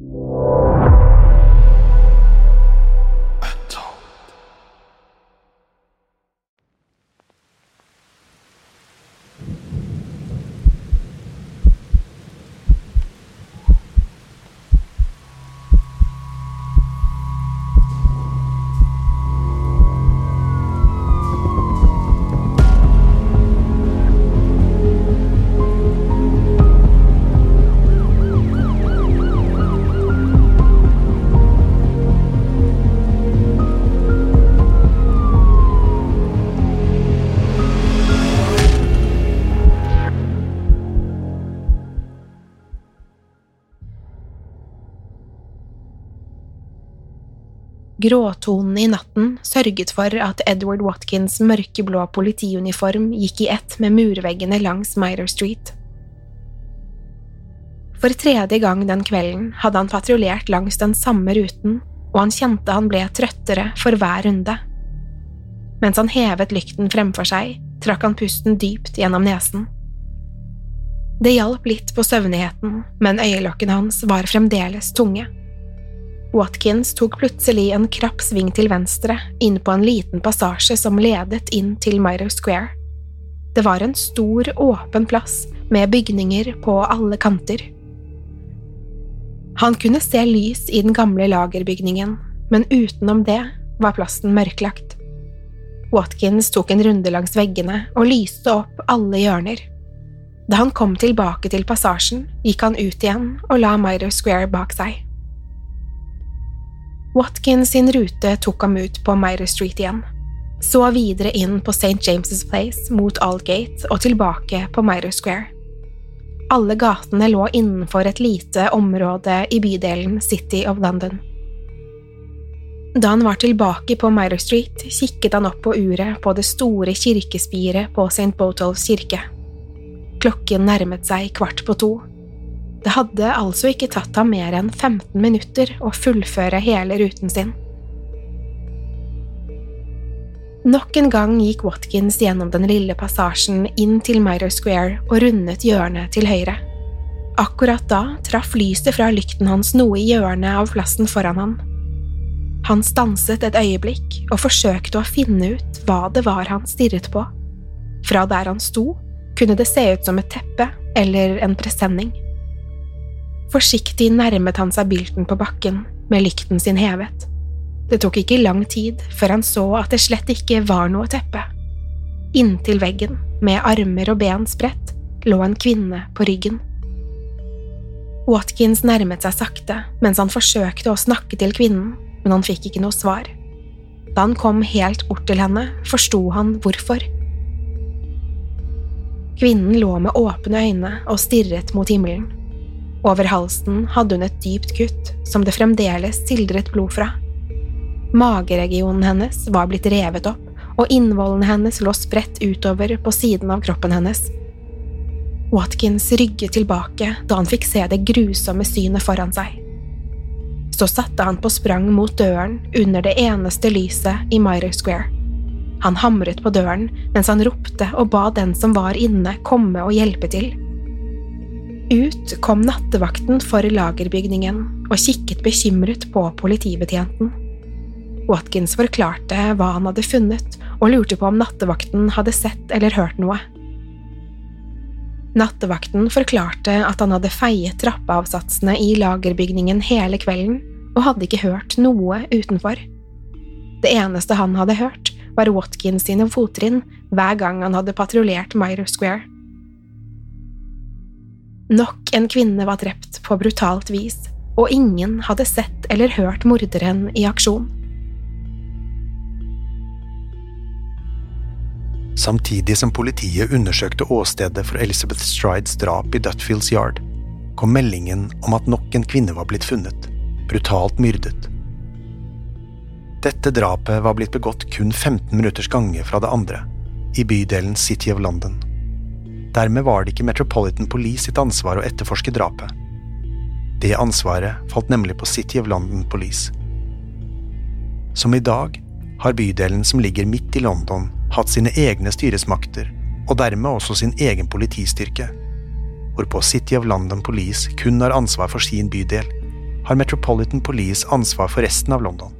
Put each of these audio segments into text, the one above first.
you. Gråtonen i natten sørget for at Edward Watkins' mørkeblå politiuniform gikk i ett med murveggene langs Mitre Street. For tredje gang den kvelden hadde han patruljert langs den samme ruten, og han kjente han ble trøttere for hver runde. Mens han hevet lykten fremfor seg, trakk han pusten dypt gjennom nesen. Det hjalp litt på søvnigheten, men øyelokkene hans var fremdeles tunge. Watkins tok plutselig en krapp sving til venstre inn på en liten passasje som ledet inn til Miro Square. Det var en stor, åpen plass med bygninger på alle kanter. Han kunne se lys i den gamle lagerbygningen, men utenom det var plassen mørklagt. Watkins tok en runde langs veggene og lyste opp alle hjørner. Da han kom tilbake til passasjen, gikk han ut igjen og la Miro Square bak seg. Watkins sin rute tok ham ut på Meyer Street igjen, så videre inn på St. James' Place mot Aldgate og tilbake på Meyer Square. Alle gatene lå innenfor et lite område i bydelen City of London. Da han var tilbake på Meyer Street, kikket han opp på uret på det store kirkespiret på St. Botolphs kirke. Klokken nærmet seg kvart på to. Det hadde altså ikke tatt ham mer enn 15 minutter å fullføre hele ruten sin. Nok en gang gikk Watkins gjennom den lille passasjen inn til Mitre Square og rundet hjørnet til høyre. Akkurat da traff lyset fra lykten hans noe i hjørnet av plassen foran ham. Han stanset et øyeblikk og forsøkte å finne ut hva det var han stirret på. Fra der han sto, kunne det se ut som et teppe eller en presenning. Forsiktig nærmet han seg bylten på bakken, med lykten sin hevet. Det tok ikke lang tid før han så at det slett ikke var noe teppe. Inntil veggen, med armer og ben spredt, lå en kvinne på ryggen. Watkins nærmet seg sakte mens han forsøkte å snakke til kvinnen, men han fikk ikke noe svar. Da han kom helt bort til henne, forsto han hvorfor. Kvinnen lå med åpne øyne og stirret mot himmelen. Over halsen hadde hun et dypt kutt som det fremdeles sildret blod fra. Mageregionen hennes var blitt revet opp, og innvollene hennes lå spredt utover på siden av kroppen hennes. Watkins rygget tilbake da han fikk se det grusomme synet foran seg. Så satte han på sprang mot døren under det eneste lyset i Myrer Square. Han hamret på døren mens han ropte og ba den som var inne, komme og hjelpe til. Ut kom nattevakten for lagerbygningen og kikket bekymret på politibetjenten. Watkins forklarte hva han hadde funnet, og lurte på om nattevakten hadde sett eller hørt noe. Nattevakten forklarte at han hadde feiet trappeavsatsene i lagerbygningen hele kvelden og hadde ikke hørt noe utenfor. Det eneste han hadde hørt, var Watkins sine fottrinn hver gang han hadde patruljert Myrer Square. Nok en kvinne var drept på brutalt vis, og ingen hadde sett eller hørt morderen i aksjon. Samtidig som politiet undersøkte åstedet for Elizabeth Strides drap i Dutfields Yard, kom meldingen om at nok en kvinne var blitt funnet, brutalt myrdet. Dette drapet var blitt begått kun 15 minutters gange fra det andre, i bydelen City of London. Dermed var det ikke Metropolitan Police sitt ansvar å etterforske drapet. Det ansvaret falt nemlig på City of London Police. Som i dag har bydelen som ligger midt i London, hatt sine egne styresmakter, og dermed også sin egen politistyrke. Hvorpå City of London Police kun har ansvar for sin bydel, har Metropolitan Police ansvar for resten av London.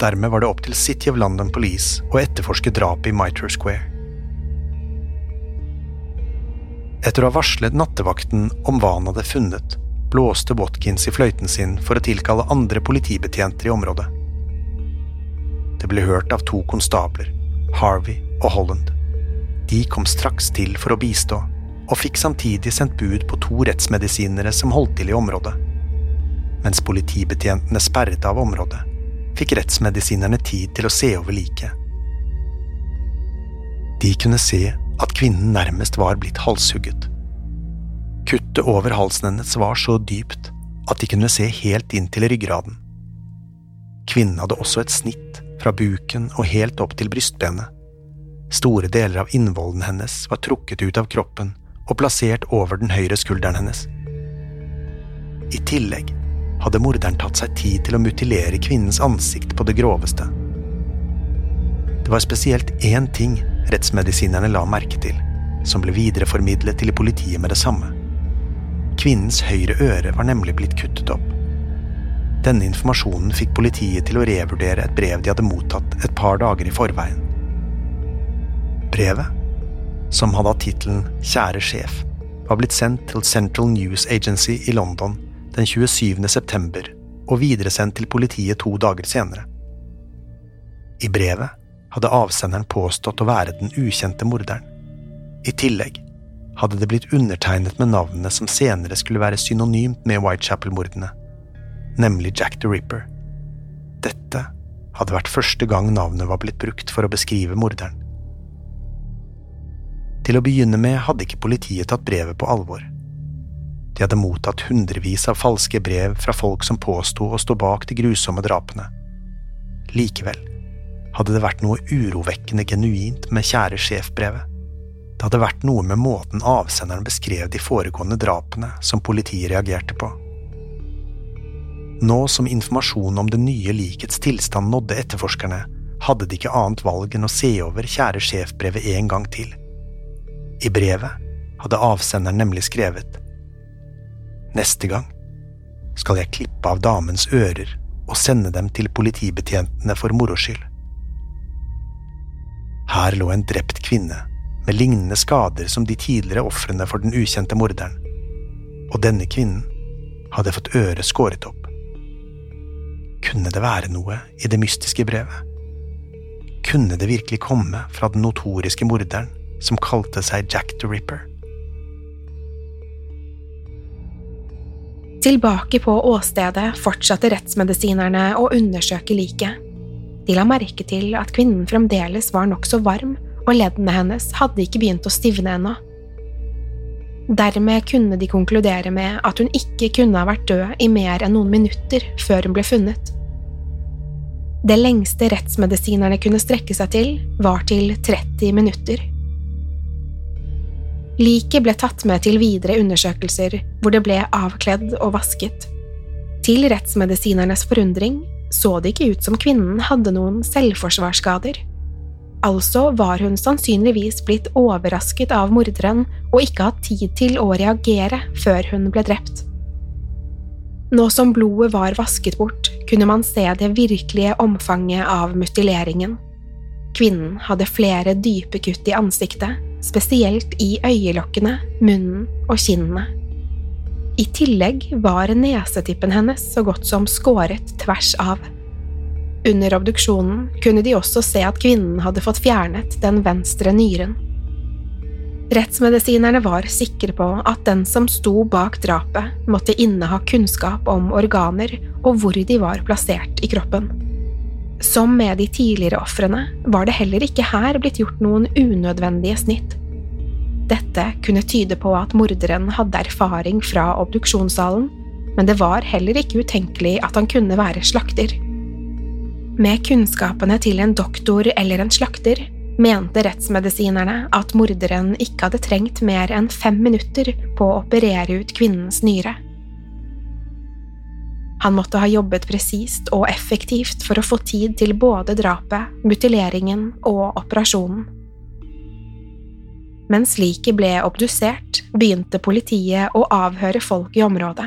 Dermed var det opp til City of London Police å etterforske drapet i Mitre Square. Etter å ha varslet nattevakten om hva han hadde funnet, blåste Watkins i fløyten sin for å tilkalle andre politibetjenter i området. Det ble hørt av to konstabler, Harvey og Holland. De kom straks til for å bistå, og fikk samtidig sendt bud på to rettsmedisinere som holdt til i området. Mens politibetjentene sperret av området, fikk rettsmedisinerne tid til å se over liket. De kunne se at kvinnen nærmest var blitt halshugget. Kuttet over halsen hennes var så dypt at de kunne se helt inn til ryggraden. Kvinnen hadde også et snitt fra buken og helt opp til brystbenet. Store deler av innvollen hennes var trukket ut av kroppen og plassert over den høyre skulderen hennes. I tillegg hadde morderen tatt seg tid til å mutilere kvinnens ansikt på det groveste. Det var spesielt én ting rettsmedisinerne la merke til, som ble videreformidlet til politiet med det samme. Kvinnens høyre øre var nemlig blitt kuttet opp. Denne informasjonen fikk politiet til å revurdere et brev de hadde mottatt et par dager i forveien. Brevet, som hadde hatt tittelen Kjære sjef, var blitt sendt til Central News Agency i London den 27. september og videresendt til politiet to dager senere. I brevet hadde avsenderen påstått å være den ukjente morderen. I tillegg hadde det blitt undertegnet med navnet som senere skulle være synonymt med Whitechapel-mordene nemlig Jack the Ripper. Dette hadde vært første gang navnet var blitt brukt for å beskrive morderen. Til å begynne med hadde ikke politiet tatt brevet på alvor. De hadde mottatt hundrevis av falske brev fra folk som påsto å stå bak de grusomme drapene. Likevel hadde det vært noe urovekkende genuint med Kjære sjef-brevet. Det hadde vært noe med måten avsenderen beskrev de foregående drapene som politiet reagerte på. Nå som informasjonen om det nye likets tilstand nådde etterforskerne, hadde de ikke annet valg enn å se over Kjære sjef-brevet en gang til. I brevet hadde avsenderen nemlig skrevet Neste gang skal jeg klippe av damens ører og sende dem til politibetjentene for moro skyld. Her lå en drept kvinne med lignende skader som de tidligere ofrene for den ukjente morderen, og denne kvinnen hadde fått øret skåret opp. Kunne det være noe i det mystiske brevet? Kunne det virkelig komme fra den notoriske morderen som kalte seg Jack the Ripper? Tilbake på åstedet fortsatte rettsmedisinerne å undersøke liket. De la merke til at kvinnen fremdeles var nokså varm, og leddene hennes hadde ikke begynt å stivne ennå. Dermed kunne de konkludere med at hun ikke kunne ha vært død i mer enn noen minutter før hun ble funnet. Det lengste rettsmedisinerne kunne strekke seg til, var til 30 minutter. Liket ble tatt med til videre undersøkelser, hvor det ble avkledd og vasket. Til rettsmedisinernes forundring så det ikke ut som kvinnen hadde noen selvforsvarsskader. Altså var hun sannsynligvis blitt overrasket av morderen og ikke hatt tid til å reagere før hun ble drept. Nå som blodet var vasket bort, kunne man se det virkelige omfanget av mutileringen. Kvinnen hadde flere dype kutt i ansiktet, spesielt i øyelokkene, munnen og kinnene. I tillegg var nesetippen hennes så godt som skåret tvers av. Under obduksjonen kunne de også se at kvinnen hadde fått fjernet den venstre nyren. Rettsmedisinerne var sikre på at den som sto bak drapet, måtte inneha kunnskap om organer og hvor de var plassert i kroppen. Som med de tidligere ofrene var det heller ikke her blitt gjort noen unødvendige snitt. Dette kunne tyde på at morderen hadde erfaring fra obduksjonssalen, men det var heller ikke utenkelig at han kunne være slakter. Med kunnskapene til en doktor eller en slakter mente rettsmedisinerne at morderen ikke hadde trengt mer enn fem minutter på å operere ut kvinnens nyre. Han måtte ha jobbet presist og effektivt for å få tid til både drapet, mutileringen og operasjonen. Mens liket ble obdusert, begynte politiet å avhøre folk i området.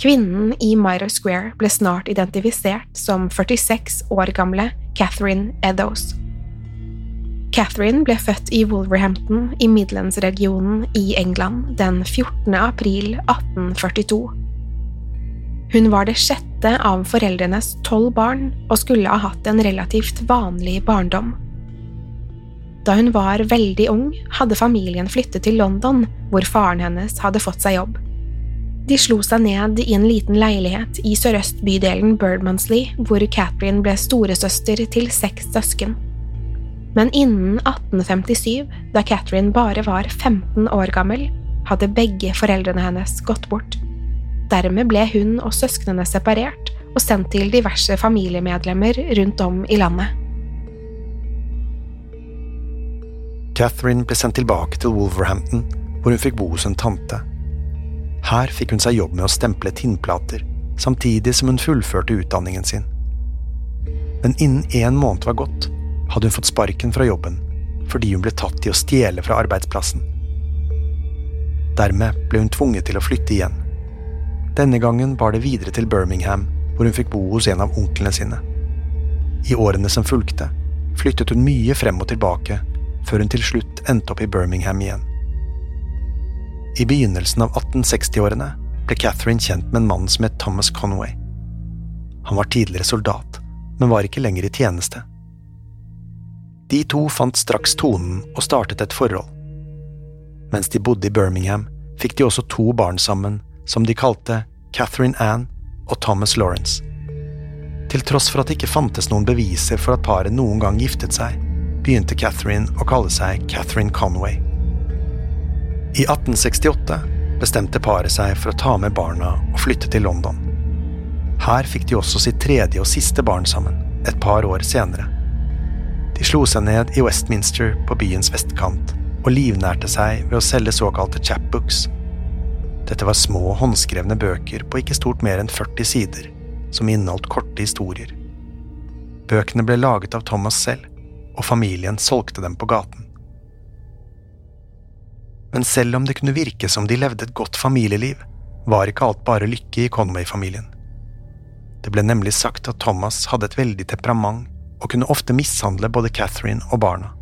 Kvinnen i Myra Square ble snart identifisert som 46 år gamle Catherine Eddowes. Catherine ble født i Wolverhampton i Midlands-regionen i England den 14. april 1842. Hun var det sjette av foreldrenes tolv barn og skulle ha hatt en relativt vanlig barndom. Da hun var veldig ung, hadde familien flyttet til London, hvor faren hennes hadde fått seg jobb. De slo seg ned i en liten leilighet i sørøstbydelen Birdmansley, hvor Catherine ble storesøster til seks søsken men innen 1857, da Catherine bare var 15 år gammel, hadde begge foreldrene hennes gått bort. Dermed ble hun og søsknene separert og sendt til diverse familiemedlemmer rundt om i landet. Catherine ble sendt tilbake til Wolverhampton, hvor hun fikk bo hos en tante. Her fikk hun seg jobb med å stemple tinnplater, samtidig som hun fullførte utdanningen sin. Men innen én måned var gått, hadde hun fått sparken fra jobben fordi hun ble tatt i å stjele fra arbeidsplassen. Dermed ble hun tvunget til å flytte igjen. Denne gangen bar det videre til Birmingham, hvor hun fikk bo hos en av onklene sine. I årene som fulgte, flyttet hun mye frem og tilbake, før hun til slutt endte opp i Birmingham igjen. I begynnelsen av 1860-årene ble Catherine kjent med en mann som het Thomas Conway. Han var tidligere soldat, men var ikke lenger i tjeneste. De to fant straks tonen og startet et forhold. Mens de bodde i Birmingham, fikk de også to barn sammen, som de kalte Catherine Anne og Thomas Lawrence. Til tross for at det ikke fantes noen beviser for at paret noen gang giftet seg, begynte Catherine å kalle seg Catherine Conway. I 1868 bestemte paret seg for å ta med barna og flytte til London. Her fikk de også sitt tredje og siste barn sammen, et par år senere. De slo seg ned i Westminster på byens vestkant og livnærte seg ved å selge såkalte chapbooks. Dette var små, håndskrevne bøker på ikke stort mer enn 40 sider, som inneholdt korte historier. Bøkene ble laget av Thomas selv, og familien solgte dem på gaten. Men selv om det kunne virke som de levde et godt familieliv, var ikke alt bare lykke i Conway-familien. Det ble nemlig sagt at Thomas hadde et veldig temperament og kunne ofte mishandle både Catherine og barna.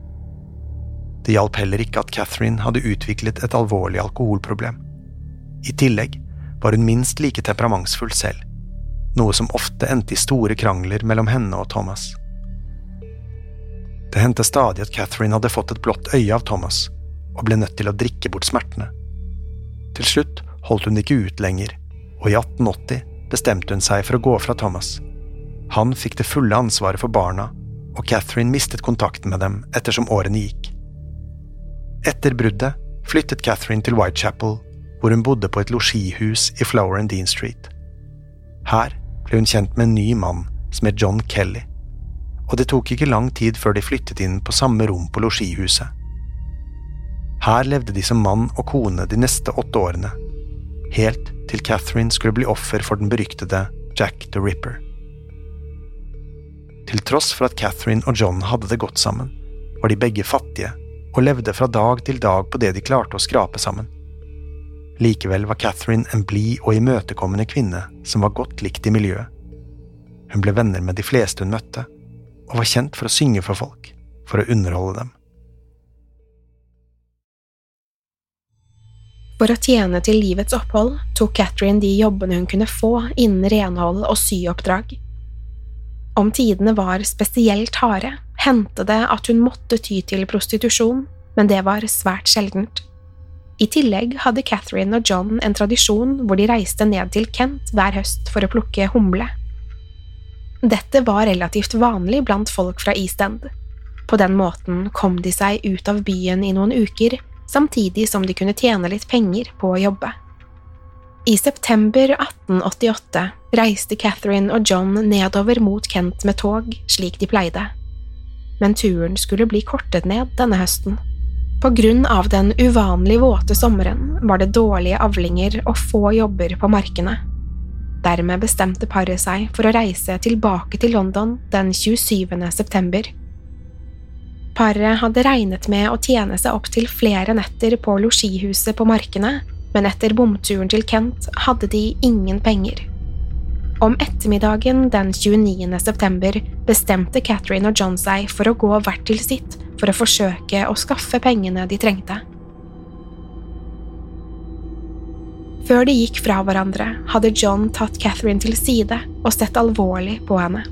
Det hjalp heller ikke at Catherine hadde utviklet et alvorlig alkoholproblem. I tillegg var hun minst like temperamentsfull selv, noe som ofte endte i store krangler mellom henne og Thomas. Det hendte stadig at Catherine hadde fått et blått øye av Thomas, og ble nødt til å drikke bort smertene. Til slutt holdt hun ikke ut lenger, og i 1880 bestemte hun seg for å gå fra Thomas. Han fikk det fulle ansvaret for barna, og Catherine mistet kontakten med dem ettersom årene gikk. Etter bruddet flyttet Catherine til Whitechapel, hvor hun bodde på et losjihus i Flower and Dean Street. Her ble hun kjent med en ny mann som het John Kelly, og det tok ikke lang tid før de flyttet inn på samme rom på losjihuset. Her levde de som mann og kone de neste åtte årene, helt til Catherine skulle bli offer for den beryktede Jack the Ripper. Til tross for at Catherine og John hadde det godt sammen, var de begge fattige og levde fra dag til dag på det de klarte å skrape sammen. Likevel var Catherine en blid og imøtekommende kvinne som var godt likt i miljøet. Hun ble venner med de fleste hun møtte, og var kjent for å synge for folk, for å underholde dem. For å tjene til livets opphold tok Catherine de jobbene hun kunne få innen renhold og syoppdrag. Om tidene var spesielt harde, hendte det at hun måtte ty til prostitusjon, men det var svært sjeldent. I tillegg hadde Catherine og John en tradisjon hvor de reiste ned til Kent hver høst for å plukke humle. Dette var relativt vanlig blant folk fra East End. På den måten kom de seg ut av byen i noen uker, samtidig som de kunne tjene litt penger på å jobbe. I september 1888 reiste Catherine og John nedover mot Kent med tog, slik de pleide. Men turen skulle bli kortet ned denne høsten. På grunn av den uvanlig våte sommeren var det dårlige avlinger og få jobber på markene. Dermed bestemte paret seg for å reise tilbake til London den 27. september. Paret hadde regnet med å tjene seg opp til flere netter på losjihuset på markene, men etter bomturen til Kent hadde de ingen penger. Om ettermiddagen den 29. september bestemte Catherine og John seg for å gå hvert til sitt for å forsøke å skaffe pengene de trengte. Før de gikk fra hverandre, hadde John tatt Catherine til side og sett alvorlig på henne.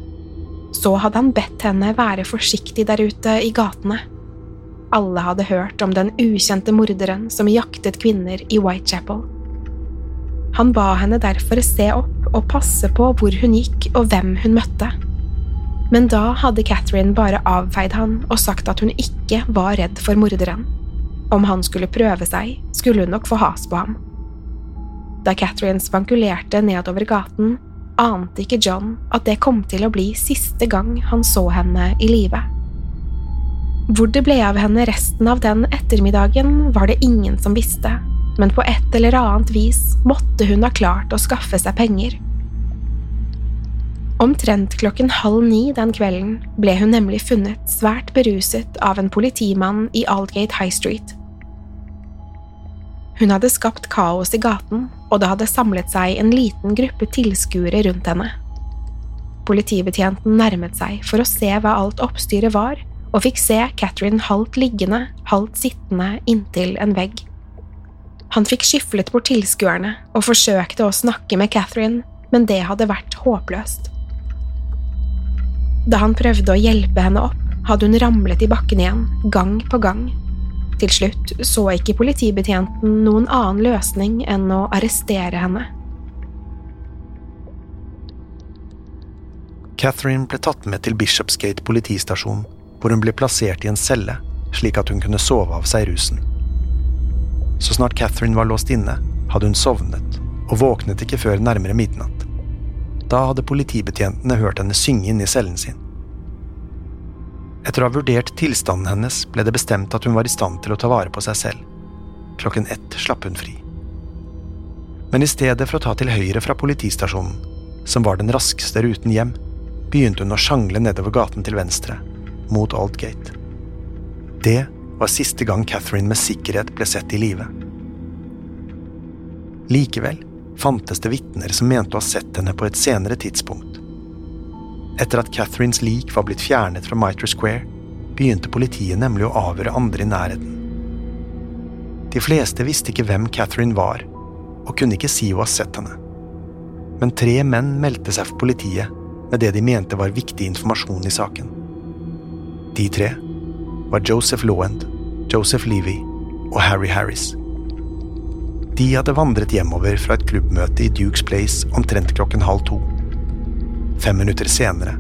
Så hadde han bedt henne være forsiktig der ute i gatene. Alle hadde hørt om den ukjente morderen som jaktet kvinner i Whitechapel. Han ba henne derfor se opp og passe på hvor hun gikk og hvem hun møtte. Men da hadde Catherine bare avfeid han og sagt at hun ikke var redd for morderen. Om han skulle prøve seg, skulle hun nok få has på ham. Da Catherine spankulerte nedover gaten, ante ikke John at det kom til å bli siste gang han så henne i live. Hvor det ble av henne resten av den ettermiddagen, var det ingen som visste, men på et eller annet vis måtte hun ha klart å skaffe seg penger. Omtrent klokken halv ni den kvelden ble hun nemlig funnet svært beruset av en politimann i Aldgate High Street. Hun hadde skapt kaos i gaten, og det hadde samlet seg en liten gruppe tilskuere rundt henne. Politibetjenten nærmet seg for å se hva alt oppstyret var, og fikk se Catherine halvt liggende, halvt sittende inntil en vegg. Han fikk skyflet bort tilskuerne og forsøkte å snakke med Catherine, men det hadde vært håpløst. Da han prøvde å hjelpe henne opp, hadde hun ramlet i bakken igjen, gang på gang. Til slutt så ikke politibetjenten noen annen løsning enn å arrestere henne. Catherine ble tatt med til Bishopsgate politistasjon, hvor hun ble plassert i en celle, slik at hun kunne sove av seg rusen. Så snart Catherine var låst inne, hadde hun sovnet, og våknet ikke før nærmere midnatt. Da hadde politibetjentene hørt henne synge inne i cellen sin. Etter å ha vurdert tilstanden hennes ble det bestemt at hun var i stand til å ta vare på seg selv. Klokken ett slapp hun fri. Men i stedet for å ta til høyre fra politistasjonen, som var den raskeste ruten hjem, begynte hun å sjangle nedover gaten til venstre, mot Aldgate. Det var siste gang Catherine med sikkerhet ble sett i live. Likevel fantes det vitner som mente å ha sett henne på et senere tidspunkt. Etter at Catherines lik var blitt fjernet fra Mitre Square, begynte politiet nemlig å avhøre andre i nærheten. De fleste visste ikke hvem Catherine var, og kunne ikke si å ha sett henne. Men tre menn meldte seg for politiet med det de mente var viktig informasjon i saken. De tre var Joseph Lawend, Joseph Levy og Harry Harris. De hadde vandret hjemover fra et klubbmøte i Dukes Place omtrent klokken halv to. Fem minutter senere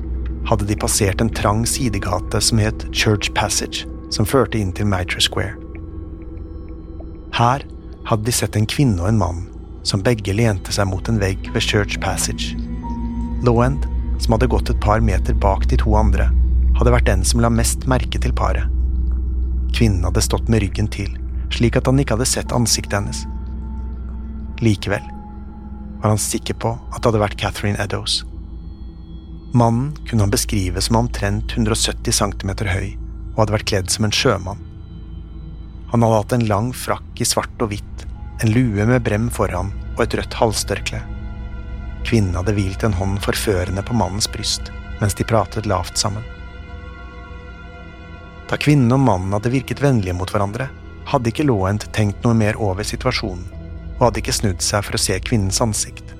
hadde de passert en trang sidegate som het Church Passage, som førte inn til Mitre Square. Her hadde de sett en kvinne og en mann som begge lente seg mot en vegg ved Church Passage. Lowend, som hadde gått et par meter bak de to andre, hadde vært den som la mest merke til paret. Kvinnen hadde stått med ryggen til, slik at han ikke hadde sett ansiktet hennes. Likevel var han sikker på at det hadde vært Catherine Eddowes. Mannen kunne han beskrive som omtrent 170 cm høy og hadde vært kledd som en sjømann. Han hadde hatt en lang frakk i svart og hvitt, en lue med brem foran og et rødt halstørkle. Kvinnen hadde hvilt en hånd forførende på mannens bryst mens de pratet lavt sammen. Da kvinnen og mannen hadde virket vennlige mot hverandre, hadde ikke Lawent tenkt noe mer over situasjonen og hadde ikke snudd seg for å se kvinnens ansikt.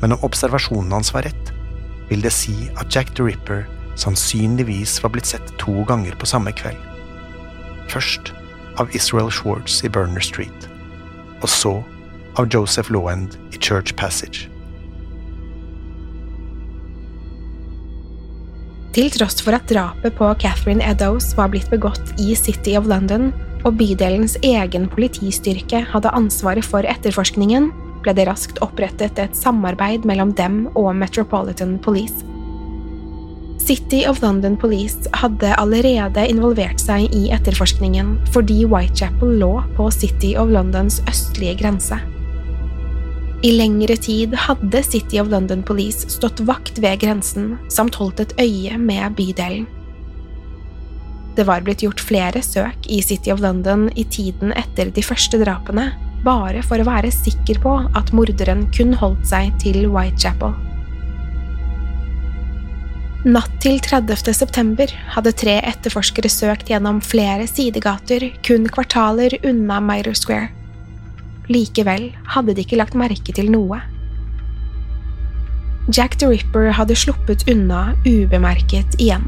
Men om observasjonen hans var rett, vil det si at Jack the Ripper sannsynligvis var blitt sett to ganger på samme kveld. Først av Israel Schwartz i Burner Street, og så av Joseph Lawend i Church Passage. Til tross for at drapet på Catherine Eddowes var blitt begått i City of London, og bydelens egen politistyrke hadde ansvaret for etterforskningen, ble det raskt opprettet et samarbeid mellom dem og Metropolitan Police. City of London Police hadde allerede involvert seg i etterforskningen fordi Whitechapel lå på City of Londons østlige grense. I lengre tid hadde City of London Police stått vakt ved grensen samt holdt et øye med bydelen. Det var blitt gjort flere søk i City of London i tiden etter de første drapene, bare for å være sikker på at morderen kun holdt seg til Whitechapel. Natt til 30. september hadde tre etterforskere søkt gjennom flere sidegater kun kvartaler unna Mitre Square. Likevel hadde de ikke lagt merke til noe. Jack the Ripper hadde sluppet unna ubemerket igjen.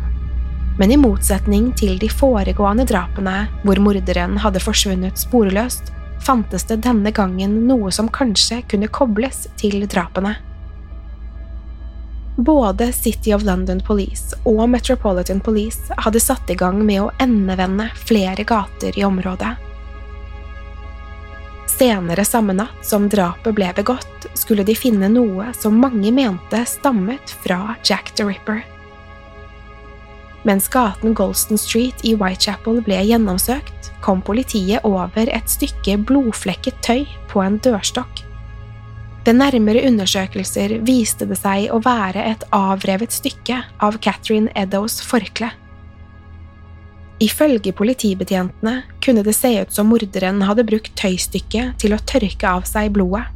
Men i motsetning til de foregående drapene, hvor morderen hadde forsvunnet sporløst, fantes det denne gangen noe som kanskje kunne kobles til drapene. Både City of London Police og Metropolitan Police hadde satt i gang med å endevende flere gater i området. Senere samme natt som drapet ble begått, skulle de finne noe som mange mente stammet fra Jack the Ripper. Mens gaten Golston Street i Whitechapel ble gjennomsøkt, kom politiet over et stykke blodflekket tøy på en dørstokk. Ved nærmere undersøkelser viste det seg å være et avrevet stykke av Catherine Eddows forkle. Ifølge politibetjentene kunne det se ut som morderen hadde brukt tøystykket til å tørke av seg blodet.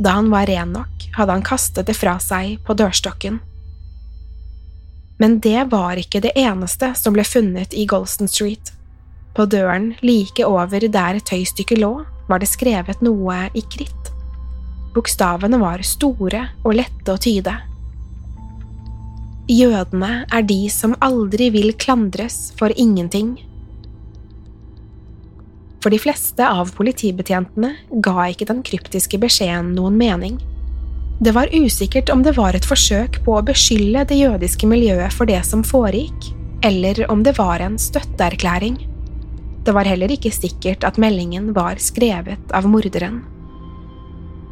Da han var ren nok, hadde han kastet det fra seg på dørstokken. Men det var ikke det eneste som ble funnet i Golston Street. På døren like over der tøystykket lå, var det skrevet noe i kritt. Bokstavene var store og lette å tyde. Jødene er de som aldri vil klandres for ingenting. For de fleste av politibetjentene ga ikke den kryptiske beskjeden noen mening. Det var usikkert om det var et forsøk på å beskylde det jødiske miljøet for det som foregikk, eller om det var en støtteerklæring. Det var heller ikke sikkert at meldingen var skrevet av morderen.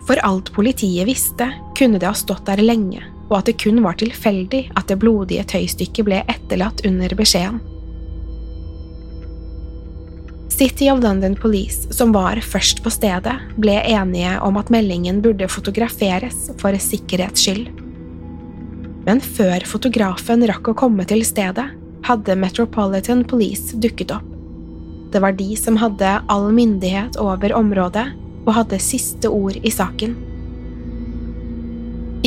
For alt politiet visste, kunne det ha stått der lenge og at det kun var tilfeldig at det blodige tøystykket ble etterlatt under beskjeden. City of London Police, som var først på stedet, ble enige om at meldingen burde fotograferes for sikkerhets skyld. Men før fotografen rakk å komme til stedet, hadde Metropolitan Police dukket opp. Det var de som hadde all myndighet over området og hadde siste ord i saken.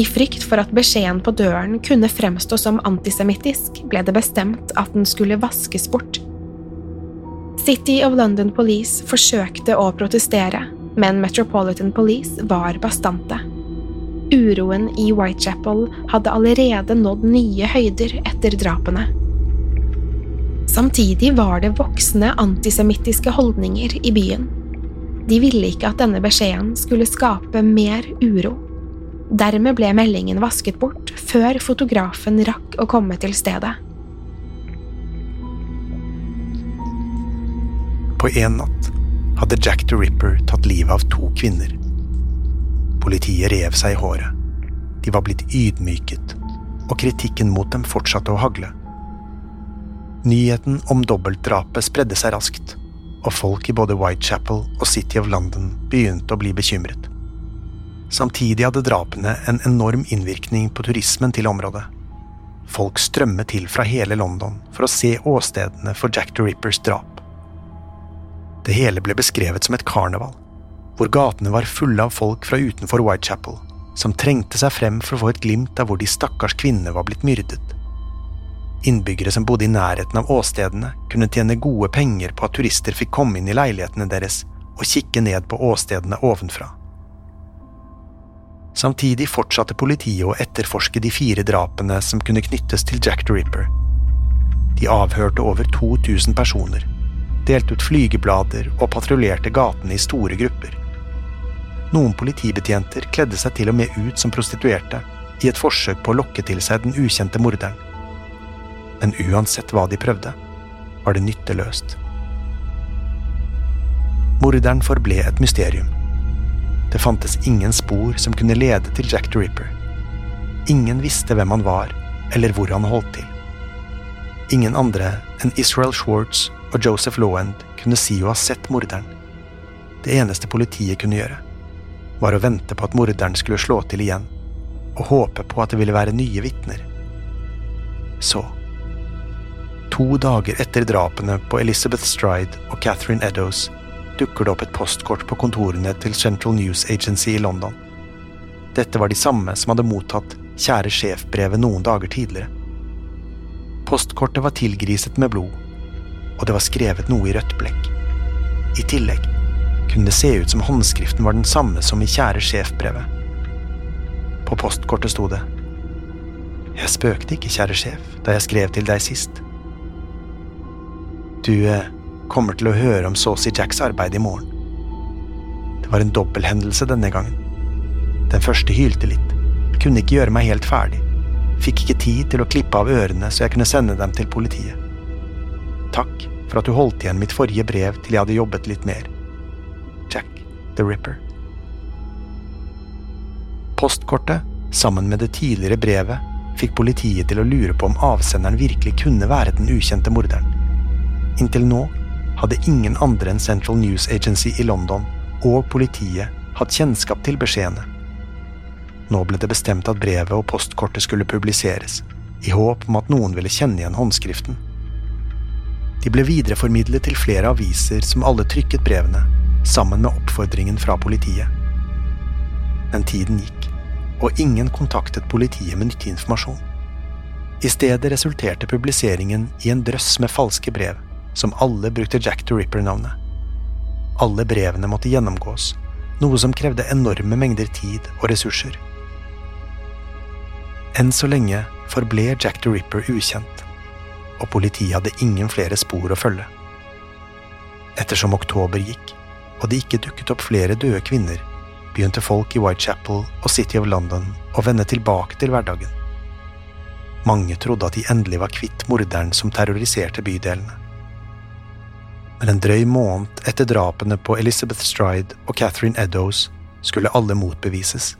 I frykt for at beskjeden på døren kunne fremstå som antisemittisk, ble det bestemt at den skulle vaskes bort. City of London Police forsøkte å protestere, men Metropolitan Police var bastante. Uroen i Whitechapel hadde allerede nådd nye høyder etter drapene. Samtidig var det voksne antisemittiske holdninger i byen. De ville ikke at denne beskjeden skulle skape mer uro. Dermed ble meldingen vasket bort før fotografen rakk å komme til stedet. På en natt hadde Jack the Ripper tatt livet av to kvinner. Politiet rev seg i håret. De var blitt ydmyket, og kritikken mot dem fortsatte å hagle. Nyheten om dobbeltdrapet spredde seg raskt, og folk i både Whitechapel og City of London begynte å bli bekymret. Samtidig hadde drapene en enorm innvirkning på turismen til området. Folk strømmet til fra hele London for å se åstedene for Jack the Rippers drap. Det hele ble beskrevet som et karneval, hvor gatene var fulle av folk fra utenfor Whitechapel, som trengte seg frem for å få et glimt av hvor de stakkars kvinnene var blitt myrdet. Innbyggere som bodde i nærheten av åstedene, kunne tjene gode penger på at turister fikk komme inn i leilighetene deres og kikke ned på åstedene ovenfra. Samtidig fortsatte politiet å etterforske de fire drapene som kunne knyttes til Jack the Ripper. De avhørte over 2000 personer, delte ut flygeblader og patruljerte gatene i store grupper. Noen politibetjenter kledde seg til og med ut som prostituerte i et forsøk på å lokke til seg den ukjente morderen. Men uansett hva de prøvde, var det nytteløst. Morderen forble et mysterium. Det fantes ingen spor som kunne lede til Jack the Ripper. Ingen visste hvem han var, eller hvor han holdt til. Ingen andre enn Israel Schwartz og Joseph Lawend kunne si å ha sett morderen. Det eneste politiet kunne gjøre, var å vente på at morderen skulle slå til igjen, og håpe på at det ville være nye vitner. Så To dager etter drapene på Elizabeth Stride og Catherine Eddowes dukker det opp et postkort på kontorene til Central News Agency i London. Dette var de samme som hadde mottatt Kjære sjef-brevet noen dager tidligere. Postkortet var tilgriset med blod, og det var skrevet noe i rødt blekk. I tillegg kunne det se ut som håndskriften var den samme som i Kjære sjef-brevet. På postkortet sto det Jeg spøkte ikke, kjære sjef, da jeg skrev til deg sist. Du eh, kommer til å høre om Saucy Jacks arbeid i morgen. Det var en dobbelthendelse denne gangen. Den første hylte litt, kunne ikke gjøre meg helt ferdig, fikk ikke tid til å klippe av ørene så jeg kunne sende dem til politiet. Takk for at du holdt igjen mitt forrige brev til jeg hadde jobbet litt mer. Jack the Ripper. Postkortet, sammen med det tidligere brevet, fikk politiet til å lure på om avsenderen virkelig kunne være den ukjente morderen. Inntil nå hadde ingen andre enn Central News Agency i London og politiet hatt kjennskap til beskjedene. Nå ble det bestemt at brevet og postkortet skulle publiseres, i håp om at noen ville kjenne igjen håndskriften. De ble videreformidlet til flere aviser som alle trykket brevene, sammen med oppfordringen fra politiet. Men tiden gikk, og ingen kontaktet politiet med nyttig informasjon. I stedet resulterte publiseringen i en drøss med falske brev som alle brukte Jack the Ripper-navnet. Alle brevene måtte gjennomgås, noe som krevde enorme mengder tid og ressurser. Enn så lenge forble Jack the Ripper ukjent, og politiet hadde ingen flere spor å følge. Ettersom oktober gikk, og det ikke dukket opp flere døde kvinner, begynte folk i Whitechapel og City of London å vende tilbake til hverdagen. Mange trodde at de endelig var kvitt morderen som terroriserte bydelene men en drøy måned etter drapene på Elizabeth Stride og Catherine Eddowes skulle alle motbevises.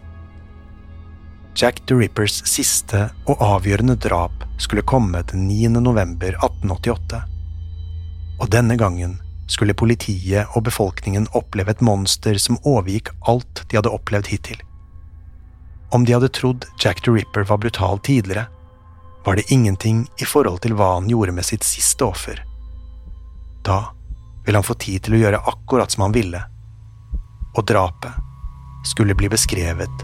Jack the Rippers siste og avgjørende drap skulle komme den 9. november 1888. Og denne gangen skulle politiet og befolkningen oppleve et monster som overgikk alt de hadde opplevd hittil. Om de hadde trodd Jack the Ripper var brutal tidligere, var det ingenting i forhold til hva han gjorde med sitt siste offer. Da ville han få tid til å gjøre akkurat som han ville, og drapet skulle bli beskrevet